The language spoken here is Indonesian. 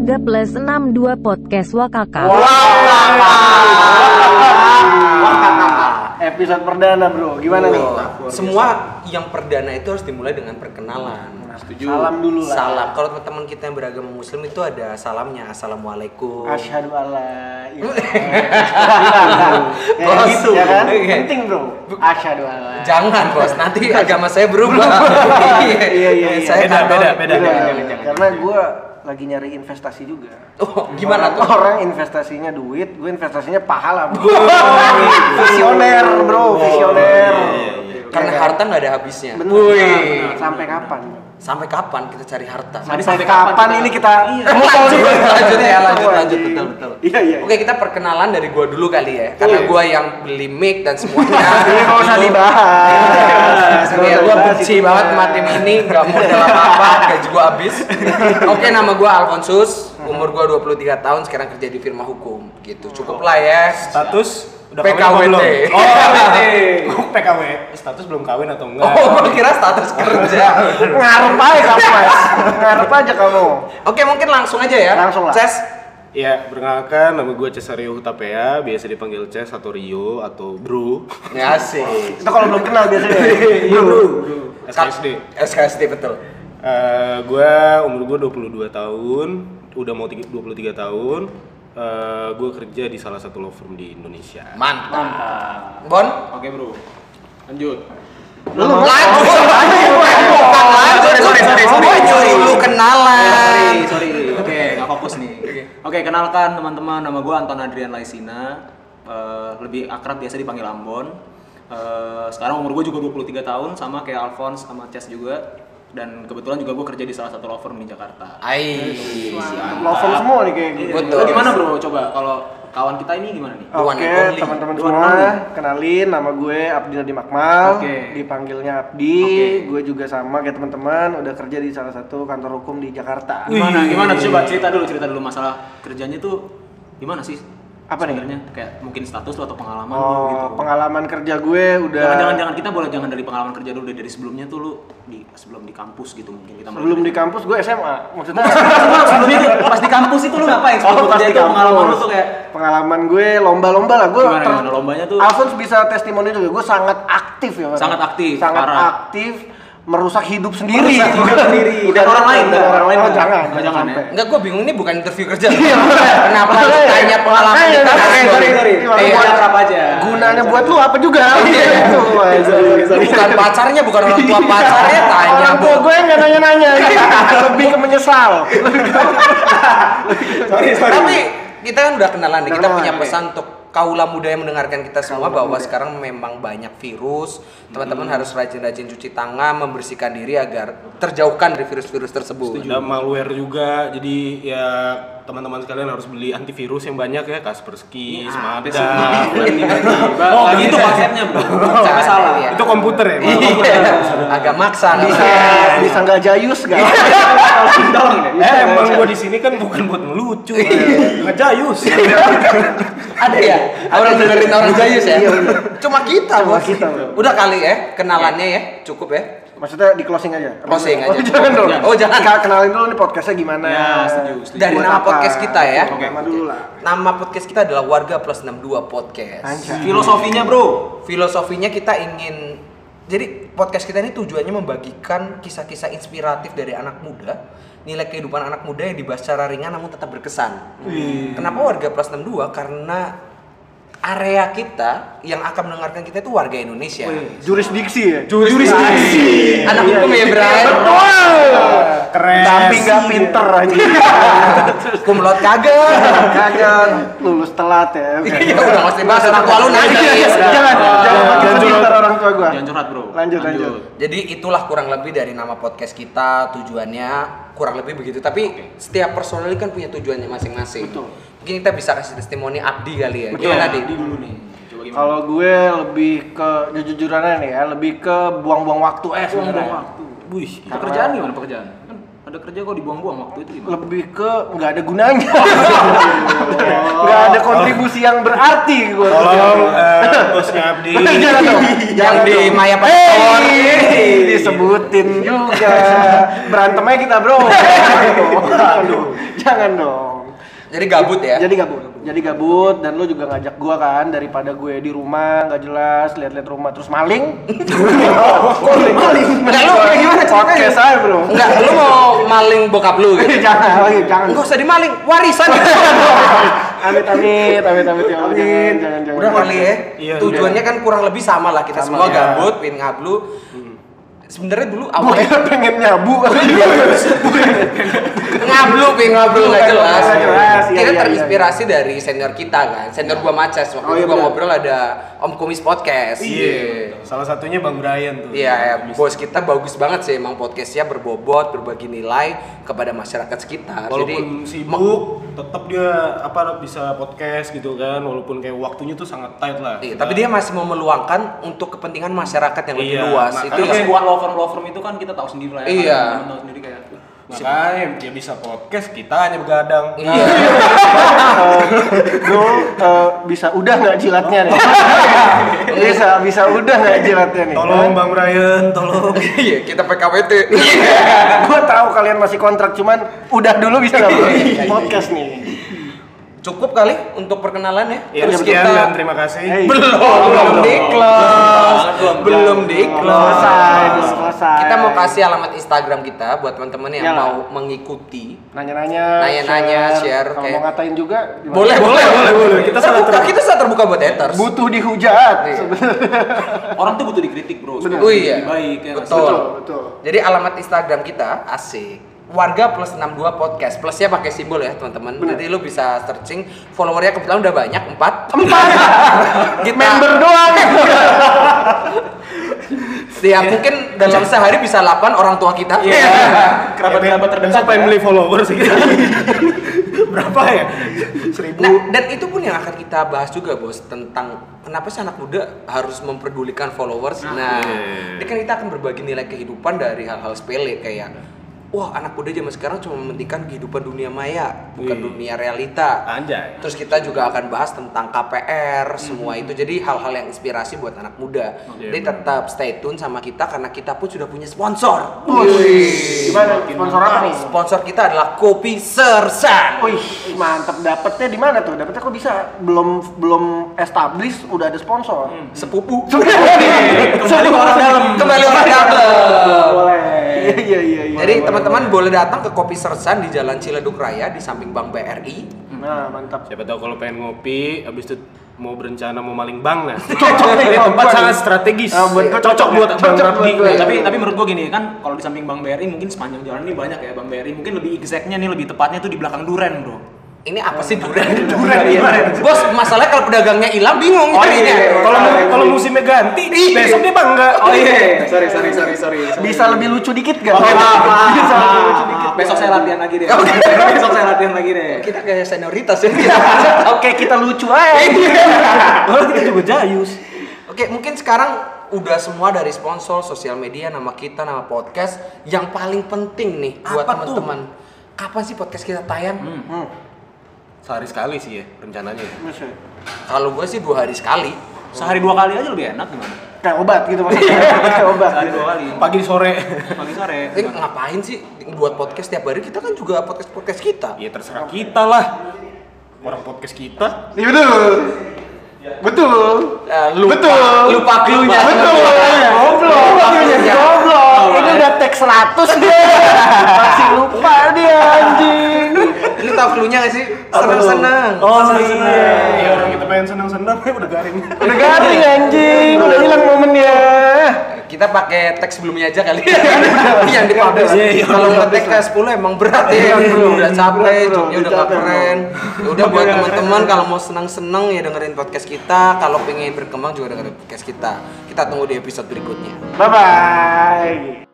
Warga Plus 62 Podcast Wakaka. Episode perdana bro, gimana nih? Semua yang perdana itu harus dimulai dengan perkenalan. Salam dulu lah. Salam. Kalau teman kita yang beragama Muslim itu ada salamnya. Assalamualaikum. Asyhadu alla Ya Bos. gitu ya kan? Iya. Penting bro. Asyhadu alla. Jangan bos, nanti agama saya berubah. Iya iya iya. Saya Beda, kantor- beda, beda. Karena gue lagi nyari investasi juga. Oh, gimana tuh? Orang investasinya duit, gue investasinya pahala bro. visioner bro, visioner. Karena harta nggak ada habisnya. Betul. Sampai kapan? Sampai kapan kita cari harta? Sampai, kapan, ini kita lanjut, lanjut ya, lanjut, lanjut, betul, betul. Iya iya. Oke, kita perkenalan dari gua dulu kali ya. Karena gua yang beli mic dan semuanya. Ini nggak usah dibahas. Ya, gue benci banget sama tim ini, nggak modal apa-apa, gaji gue habis. Oke, nama gue Alfonsus, umur gue 23 tahun, sekarang kerja di firma hukum. Gitu, cukup lah ya. Status udah PKWT. kawin apa belum? Oh, PKWT. PKW. Status belum kawin atau enggak? Oh, gue kira status kerja. Ngarep aja kamu mas. Ngarep aja kamu. Oke, mungkin langsung aja ya. Langsung lah. Ces, Ya, perkenalkan nama gue Cesario Hutapea, biasa dipanggil Ces atau Rio atau Bro. ya asik. Itu kalau belum kenal biasanya. Iya, Bro. SKSD. SKSD betul. Eh, gue umur gue 22 tahun, udah mau tiga- 23 tahun. Eh, gue kerja di salah satu law firm di Indonesia. Mantap. Bon? Oke bro, lanjut. Lu Lanjut. Lanjut. Sorry, sorry, sorry, sorry. Gua Dulu kenalan. Sorry, sorry. Oke, nggak fokus nih. Oke, kenalkan teman-teman, nama gue Anton Adrian Laisina. Eh, lebih akrab biasa dipanggil Ambon. Eh, sekarang umur gue juga 23 tahun, sama kayak Alphonse sama Chess juga. Dan kebetulan juga gue kerja di salah satu law firm di Jakarta. Ai. Lover semua nih kayak gitu. Betul. Lo gimana bro? Coba kalau kawan kita ini gimana nih? Oke, only. teman-teman semua, kenalin nama gue Abdi Nadi Makmal. Oke. Dipanggilnya Abdi. Oke. Gue juga sama kayak teman-teman udah kerja di salah satu kantor hukum di Jakarta. Gimana? Gimana? Coba cerita dulu, cerita dulu masalah kerjanya tuh gimana sih? Apa nih? Sebenarnya kayak mungkin status lo atau pengalaman lo Oh, gitu. pengalaman kerja gue udah Jangan, jangan, jangan kita boleh jangan dari pengalaman kerja dulu deh dari sebelumnya tuh lu di sebelum di kampus gitu mungkin kita sebelum di kampus gue SMA. Maksudnya sebelum tuh, pas di kampus itu lu ngapain? Sebelum Oh, lu pas kerja itu pengalaman kampus. tuh kayak pengalaman gue lomba-lomba lah gue Gimana, gimana? Lombanya tuh? Alphonse bisa testimoni juga gue sangat aktif ya. Sangat aktif, sangat parah. aktif merusak hidup sendiri. Merusak hidup sendiri. Udah Dan orang lain, dan orang lain oh, jangan oh, jangan ya. Enggak, gue bingung ini bukan interview kerja. Iya, Kenapa Makanya. tanya pengalaman kita? Sorry, sorry. Buat- Akrab aja. gunanya buat lu apa juga? Bukan pacarnya, bukan orang tua pacarnya, tanya orang tua gue nggak nanya-nanya. Lebih ke menyesal. Tapi kita kan udah kenalan nih, kita punya pesan untuk kaula muda yang mendengarkan kita semua bahwa sekarang memang banyak virus. Teman-teman harus rajin-rajin cuci tangan, membersihkan diri agar terjauhkan dari virus-virus tersebut. Ada malware juga, jadi ya teman-teman sekalian harus beli antivirus yang banyak ya, Kaspersky, Smada. Oh, gitu konsepnya, Bro. Konsepnya salah. Iya. Itu komputer ya? Iya, agak maksa bisa apa-apa. bisa nggak jayus nggak Tolong deh. Eh, emang gua di sini kan bukan buat melucu, ngejayus. Ada ya? Orang dengerin orang jayus ya? Cuma kita, Cuma bos. kita, bro. Udah kali ya, kenalannya ya, cukup ya. maksudnya di closing aja Closing oh, aja. jangan dong Oh, jangan. Kenalin dulu nih podcastnya gimana Ya, setuju, setuju. Dari Buat nama apa? podcast kita ya. Oke, nama dulu lah Nama podcast kita adalah Warga Plus 62 Podcast. Anjay. Filosofinya, Bro. Filosofinya kita ingin jadi podcast kita ini tujuannya membagikan kisah-kisah inspiratif dari anak muda, nilai kehidupan anak muda yang dibahas secara ringan namun tetap berkesan. Kenapa Warga Plus 62? Karena area kita yang akan mendengarkan kita itu warga Indonesia. jurisdiksi ya Jurisdiksi. Anak hukum ya, Bray. Keren. Tapi nggak pinter aja Kumlot kagak. kagak lulus telat ya. Iya, udah mesti bahas orang tua lu nangis. jangan jangan makin Jangan pinter orang tua gua Jangan curhat, Bro. lanjut lanjut Jadi itulah kurang lebih dari nama podcast kita tujuannya kurang lebih begitu. Tapi setiap personal kan punya tujuannya masing-masing. Mungkin kita bisa kasih testimoni Abdi kali ya. Gimana Di? Di dulu nih. Coba gimana? kalau gue lebih ke jujur-jujurannya nih ya lebih ke buang-buang waktu eh buang-buang sebenarnya waktu. Wih, Pekerjaan gimana pekerjaan? Ada kerja kok dibuang-buang waktu itu gimana? lebih ke nggak ada gunanya nggak ada kontribusi yang berarti gue tolong eh, Bosnya Abdi. Jangan dong. yang di. Maya Hey, Pastor. disebutin juga. Berantemnya kita, Bro. Jangan dong. Jangan dong. Jadi gabut ya? Jadi gabut. Jadi gabut dan lu juga ngajak gua kan daripada gue di rumah nggak jelas lihat-lihat rumah terus maling. maling. maling. Enggak, lu kayak gimana ceritanya? Podcast aja, Bro. Enggak, lu mau maling bokap lu gitu? jangan, lagi, jangan. Enggak usah dimaling, warisan. Amit amit, amit amit ya Allah. Jangan, jangan, jangan. Udah kali ya. Iya, Tujuannya kan kurang lebih sama lah kita semua ya. gabut, pengen ngablu. Sebenarnya dulu awalnya pengen nyabu. ngablu, pengen ngablu nggak jelas. Iya, Kita iya, terinspirasi dari senior kita kan, senior gua Maces. Waktu Oh, itu iya, gua ngobrol ada Om Kumis Podcast. Iya. Salah satunya Bang Brian tuh. Iya, ya, bos kita bagus banget sih emang podcastnya berbobot, berbagi nilai kepada masyarakat sekitar. Walaupun Jadi sibuk, tetap dia apa bisa podcast gitu kan, walaupun kayak waktunya tuh sangat tight lah. Iya, tapi dia masih mau meluangkan untuk kepentingan masyarakat yang lebih Iya, luas. makanya- Itu yang sebuah law firm law firm itu kan kita tahu sendiri lah ya. Iya. Kan, tahu sendiri kayak Makanya dia bisa podcast, kita hanya begadang. Iya. Bro, eh, bisa udah nggak jilatnya nih? bisa, bisa udah nggak jilatnya nih? Tolong Bang Brian, tolong. Iya, kita PKWT. gue tahu kalian masih kontrak, cuman udah dulu bisa nggak bro? Podcast nih. Cukup kali untuk perkenalan ya. Ya Terus sekian kita- dan terima kasih. Hey. belum belum di close Belum, belum di Belum close belum kita mau kasih alamat Instagram kita buat teman-teman yang Iyalah. mau mengikuti Nanya-nanya, Nanya-nanya, share, Kalau kayak- mau ngatain juga, gimana? boleh boleh boleh boleh Kita kita sangat terbuka kita sangat terbuka buat haters Butuh dihujat. Iya. orang tuh butuh dikritik bro. oh iya Baik ya. betul. Betul, betul. jadi alamat Instagram kita asik warga plus 62 podcast plusnya pakai simbol ya teman-teman jadi lu bisa searching followernya kebetulan udah banyak empat Empat. Kita- Member doang. ya mungkin dalam sehari bisa 8 orang tua kita Iya. Kerabat-kerabat terdekat. Siapa yang ya. beli followers gitu? Berapa ya? Seribu. Nah, dan itu pun yang akan kita bahas juga, Bos, tentang kenapa sih anak muda harus memperdulikan followers. Nah, iya. ini kan kita akan berbagi nilai kehidupan dari hal-hal sepele kayak wah, anak muda zaman sekarang cuma mementingkan kehidupan dunia maya, bukan Wih. dunia realita. Anjay. Terus kita juga akan bahas tentang KPR, semua itu. Jadi hal-hal yang inspirasi buat anak muda. Iya, Jadi tetap stay tune sama kita karena kita pun sudah punya sponsor. Wih, gimana? Sponsor apa nih? Sponsor kita adalah Kopi Sersan. Wih, mantep dapetnya di mana tuh? Dapetnya kok bisa belum belum establish udah ada sponsor. Sepupu. Kembali ke orang dalam. Kembali orang dalam. Boleh. Iya iya iya. iya. Jadi teman-teman boleh datang ke Kopi Sersan di Jalan Ciledug Raya di samping Bank BRI. Nah, mantap. Siapa tahu kalau pengen ngopi, abis itu mau berencana mau maling bank nah. Cocok Ini tempat sangat strategis. Ah, buat cocok buat cocok Bang Rabdi. Nah, tapi tapi menurut gua gini kan kalau di samping Bank BRI mungkin sepanjang jalan ini banyak ya Bank BRI mungkin lebih exactnya nih lebih tepatnya tuh di belakang Duren bro Ini apa sih durian? Durian, iya. Bos, masalahnya kalau pedagangnya hilang bingung Oh, jadinya. iya. Kalau kalau musimnya ganti, besok dia bangga. oh iya sorry sorry sorry sorry Bisa lebih lucu dikit gak? Oke, maaf, maaf, Bisa lebih lucu dikit. besok saya latihan lagi deh Oke. besok saya latihan lagi deh Kita kayak senioritas ya. Oke, kita lucu aja. Oh, kita juga jayus. Oke, mungkin sekarang udah semua dari sponsor, sosial media, nama kita, nama podcast. Yang paling penting nih buat Apa tuh? teman-teman. Kapan sih podcast kita tayang? Hmm. Sehari sekali sih ya rencananya. ya. Kalau gue sih dua hari sekali. sehari dua kali aja lebih enak gimana Kayak obat gitu maksudnya. Kayak obat. sehari dua kali Pagi sore. pagi sore Eh, ngapain sih buat podcast tiap hari? Kita kan juga podcast podcast kita. Ya terserah kita lah. Orang podcast kita. Iya betul. Betul. Eh, lupa, Betul. lupa cluenya. Betul. Goblok. Goblok. Ini udah tag 100 dia. Masih lupa dia anjing. Ini tahu cluenya gak sih? Senang-senang. Oh Iya, iya. orang kita pengen senang-senang, udah garing. Udah garing anjing. Udah hilang momennya. Kita pakai teks sebelumnya aja kali. yang dipublish. Iya, iya, Kalau iya, ngetek ke 10 emang berat ya. Udah capek, joknya udah gak keren. Ya udah buat teman-teman kalau mau senang-senang ya dengerin podcast kita. Kalau pengen berkembang juga dengerin podcast kita. Kita tunggu di episode berikutnya. Bye bye.